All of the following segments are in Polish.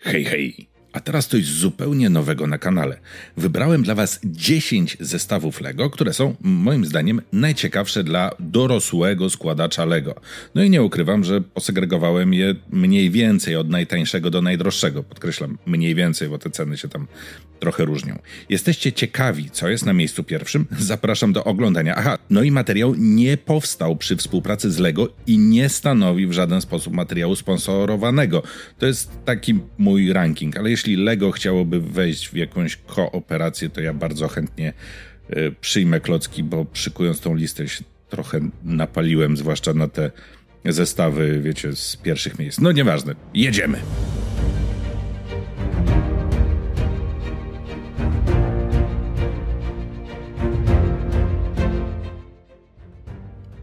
嘿嘿。A teraz coś zupełnie nowego na kanale. Wybrałem dla Was 10 zestawów LEGO, które są moim zdaniem najciekawsze dla dorosłego składacza LEGO. No i nie ukrywam, że posegregowałem je mniej więcej od najtańszego do najdroższego. Podkreślam mniej więcej, bo te ceny się tam trochę różnią. Jesteście ciekawi, co jest na miejscu pierwszym? Zapraszam do oglądania. Aha, no i materiał nie powstał przy współpracy z LEGO i nie stanowi w żaden sposób materiału sponsorowanego. To jest taki mój ranking, ale jeśli Lego chciałoby wejść w jakąś kooperację, to ja bardzo chętnie y, przyjmę klocki, bo szykując tą listę się trochę napaliłem, zwłaszcza na te zestawy, wiecie, z pierwszych miejsc. No nieważne, jedziemy!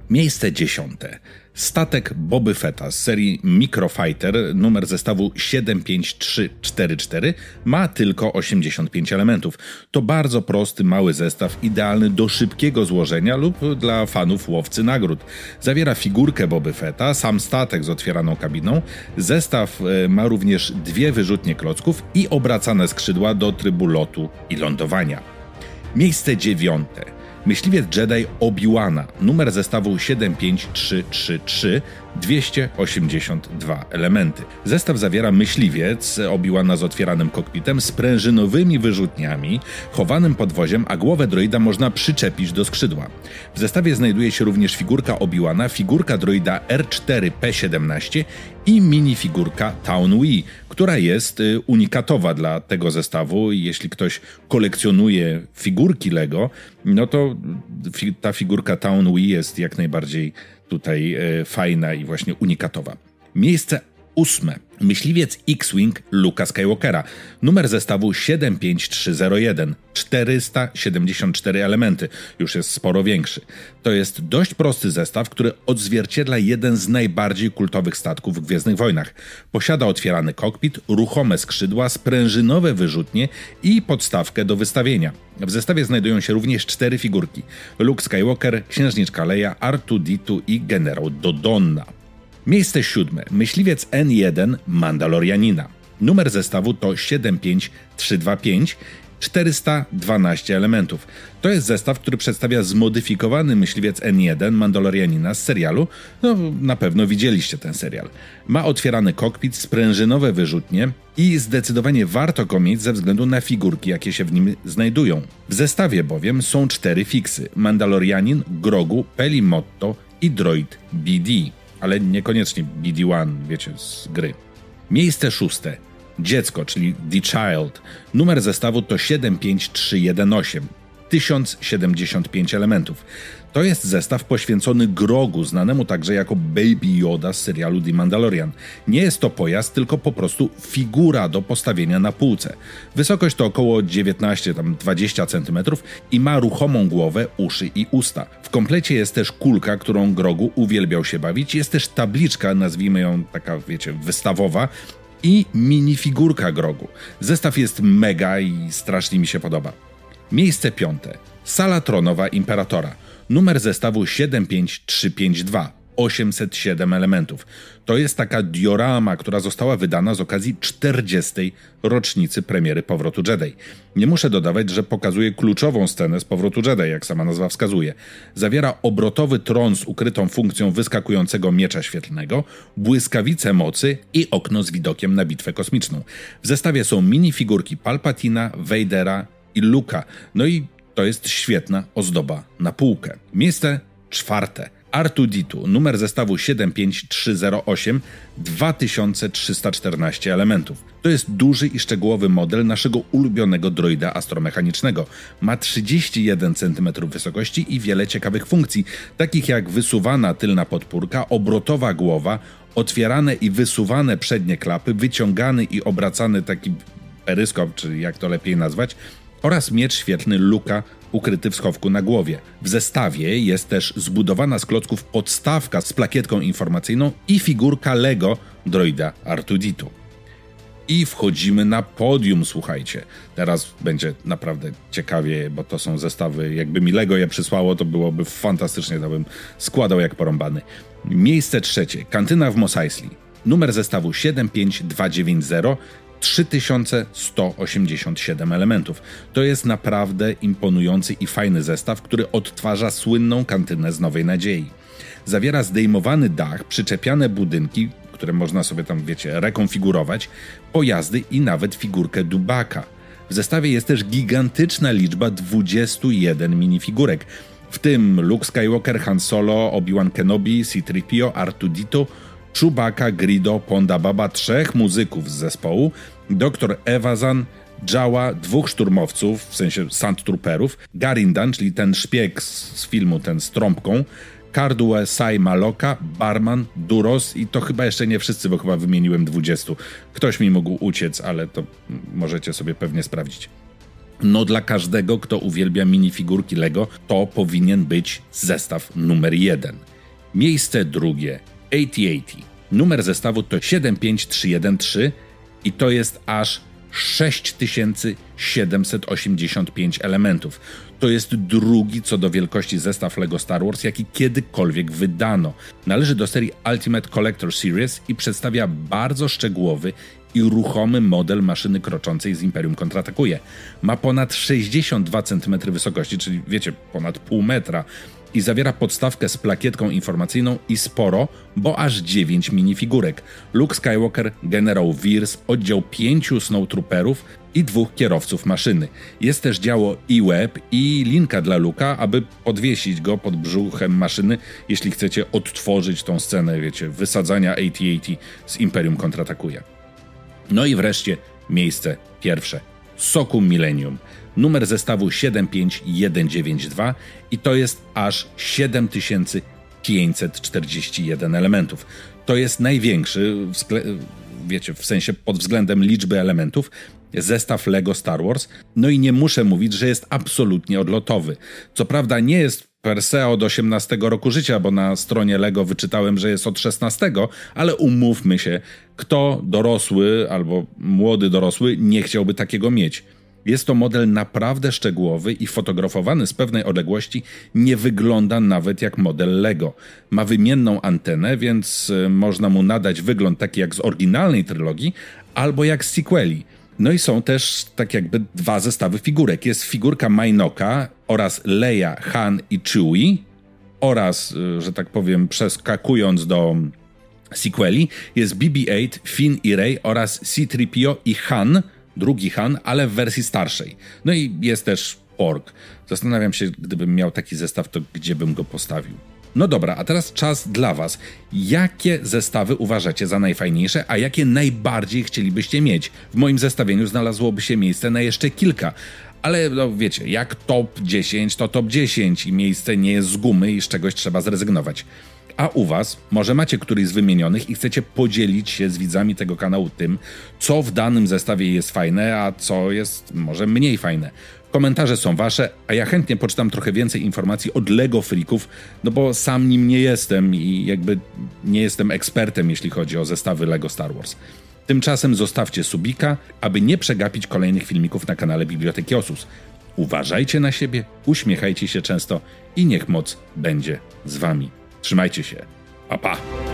Miejsce dziesiąte. Statek Boby Fetta z serii Microfighter, numer zestawu 75344, ma tylko 85 elementów. To bardzo prosty, mały zestaw, idealny do szybkiego złożenia lub dla fanów łowcy nagród. Zawiera figurkę Boby Fetta, sam statek z otwieraną kabiną. Zestaw e, ma również dwie wyrzutnie klocków i obracane skrzydła do trybu lotu i lądowania. Miejsce dziewiąte. Myśliwiec Jedi Obi-Wana, numer zestawu 75333, 282 elementy. Zestaw zawiera myśliwiec Obi-Wana z otwieranym kokpitem, sprężynowymi wyrzutniami, chowanym podwoziem, a głowę droida można przyczepić do skrzydła. W zestawie znajduje się również figurka Obi-Wana, figurka droida R4P17 i minifigurka Town Wii, która jest y, unikatowa dla tego zestawu. Jeśli ktoś kolekcjonuje figurki Lego, no to ta figurka Town Wii jest jak najbardziej tutaj e, fajna i właśnie unikatowa. Miejsce ósme. Myśliwiec X-Wing Luka Skywalkera. Numer zestawu 75301. 474 elementy. Już jest sporo większy. To jest dość prosty zestaw, który odzwierciedla jeden z najbardziej kultowych statków w Gwiezdnych Wojnach. Posiada otwierany kokpit, ruchome skrzydła, sprężynowe wyrzutnie i podstawkę do wystawienia. W zestawie znajdują się również cztery figurki. Luke Skywalker, Księżniczka Leia, Artuditu i generał Dodonna. Miejsce siódme. Myśliwiec N1 Mandalorianina. Numer zestawu to 75325 412 elementów. To jest zestaw, który przedstawia zmodyfikowany myśliwiec N1 Mandalorianina z serialu. No, na pewno widzieliście ten serial. Ma otwierany kokpit, sprężynowe wyrzutnie i zdecydowanie warto go mieć ze względu na figurki, jakie się w nim znajdują. W zestawie bowiem są cztery fiksy: Mandalorianin, Grogu, Pelimotto i droid BD ale niekoniecznie BD1, wiecie, z gry. Miejsce szóste. Dziecko, czyli The Child. Numer zestawu to 75318. 1075 elementów. To jest zestaw poświęcony Grogu, znanemu także jako Baby Yoda z serialu The Mandalorian. Nie jest to pojazd, tylko po prostu figura do postawienia na półce. Wysokość to około 19-20 cm i ma ruchomą głowę, uszy i usta. W komplecie jest też kulka, którą Grogu uwielbiał się bawić. Jest też tabliczka, nazwijmy ją taka, wiecie, wystawowa, i minifigurka Grogu. Zestaw jest mega i strasznie mi się podoba. Miejsce piąte. Sala tronowa Imperatora. Numer zestawu 75352. 807 elementów. To jest taka diorama, która została wydana z okazji 40. rocznicy premiery Powrotu Jedi. Nie muszę dodawać, że pokazuje kluczową scenę z Powrotu Jedi, jak sama nazwa wskazuje. Zawiera obrotowy tron z ukrytą funkcją wyskakującego miecza świetlnego, błyskawice mocy i okno z widokiem na bitwę kosmiczną. W zestawie są minifigurki Palpatina, Vadera i Luka. No i to jest świetna ozdoba na półkę. Miejsce czwarte. Artuditu, numer zestawu 75308, 2314 elementów. To jest duży i szczegółowy model naszego ulubionego droida astromechanicznego. Ma 31 cm wysokości i wiele ciekawych funkcji, takich jak wysuwana tylna podpórka, obrotowa głowa, otwierane i wysuwane przednie klapy, wyciągany i obracany taki peryskop, czy jak to lepiej nazwać, oraz miecz świetlny Luka ukryty w schowku na głowie. W zestawie jest też zbudowana z klocków podstawka z plakietką informacyjną i figurka Lego droida Artuditu. I wchodzimy na podium, słuchajcie. Teraz będzie naprawdę ciekawie, bo to są zestawy. Jakby mi Lego je przysłało, to byłoby fantastycznie, to bym składał jak porąbany. Miejsce trzecie. Kantyna w Mos Eisley. Numer zestawu 75290 3187 elementów. To jest naprawdę imponujący i fajny zestaw, który odtwarza słynną kantynę z Nowej Nadziei. Zawiera zdejmowany dach, przyczepiane budynki, które można sobie tam, wiecie, rekonfigurować, pojazdy i nawet figurkę Dubaka. W zestawie jest też gigantyczna liczba 21 minifigurek, w tym Luke Skywalker, Han Solo, Obi-Wan Kenobi, C-3PO, Artudito, Chewbacca, Grido, Ponda Baba, trzech muzyków z zespołu, dr Evazan, Jawa, dwóch szturmowców, w sensie Sandtrooperów, Garindan, czyli ten szpieg z, z filmu, ten z trąbką, Kardue Sai Maloka, Barman, Duros i to chyba jeszcze nie wszyscy, bo chyba wymieniłem 20. Ktoś mi mógł uciec, ale to możecie sobie pewnie sprawdzić. No dla każdego, kto uwielbia minifigurki Lego, to powinien być zestaw numer jeden. Miejsce drugie 8080. Numer zestawu to 75313 i to jest aż 6785 elementów. To jest drugi co do wielkości zestaw LEGO Star Wars, jaki kiedykolwiek wydano. Należy do serii Ultimate Collector Series i przedstawia bardzo szczegółowy i ruchomy model maszyny kroczącej z Imperium kontratakuje. Ma ponad 62 cm wysokości, czyli wiecie, ponad pół metra i zawiera podstawkę z plakietką informacyjną i sporo, bo aż 9 minifigurek. Luke Skywalker, generał Veers, oddział pięciu snowtrooperów i dwóch kierowców maszyny. Jest też działo e-web i linka dla Luka, aby podwiesić go pod brzuchem maszyny, jeśli chcecie odtworzyć tą scenę, wiecie, wysadzania AT-AT z Imperium kontratakuje. No i wreszcie miejsce pierwsze. Soku Millennium. Numer zestawu 75192 i to jest aż 7541 elementów. To jest największy, w wiecie, w sensie pod względem liczby elementów, zestaw Lego Star Wars. No i nie muszę mówić, że jest absolutnie odlotowy. Co prawda nie jest per se od 18 roku życia, bo na stronie Lego wyczytałem, że jest od 16, ale umówmy się, kto dorosły albo młody dorosły nie chciałby takiego mieć. Jest to model naprawdę szczegółowy i fotografowany z pewnej odległości nie wygląda nawet jak model Lego. Ma wymienną antenę, więc e, można mu nadać wygląd taki jak z oryginalnej trylogii albo jak z sequeli. No i są też tak jakby dwa zestawy figurek. Jest figurka Mainoka oraz Leia, Han i Chewie oraz, y, że tak powiem, przeskakując do sequeli, jest BB-8, Finn i Rey oraz C-3PO i Han, drugi Han, ale w wersji starszej. No i jest też Pork. Zastanawiam się, gdybym miał taki zestaw, to gdzie bym go postawił. No dobra, a teraz czas dla Was. Jakie zestawy uważacie za najfajniejsze, a jakie najbardziej chcielibyście mieć? W moim zestawieniu znalazłoby się miejsce na jeszcze kilka. Ale no wiecie, jak top 10 to top 10 i miejsce nie jest z gumy i z czegoś trzeba zrezygnować. A u Was, może macie któryś z wymienionych i chcecie podzielić się z widzami tego kanału tym, co w danym zestawie jest fajne, a co jest może mniej fajne. Komentarze są wasze, a ja chętnie poczytam trochę więcej informacji od Lego Freaków, no bo sam nim nie jestem i jakby nie jestem ekspertem, jeśli chodzi o zestawy Lego Star Wars. Tymczasem zostawcie subika, aby nie przegapić kolejnych filmików na kanale Biblioteki Osus. Uważajcie na siebie, uśmiechajcie się często i niech moc będzie z wami. Trzymajcie się. Pa pa!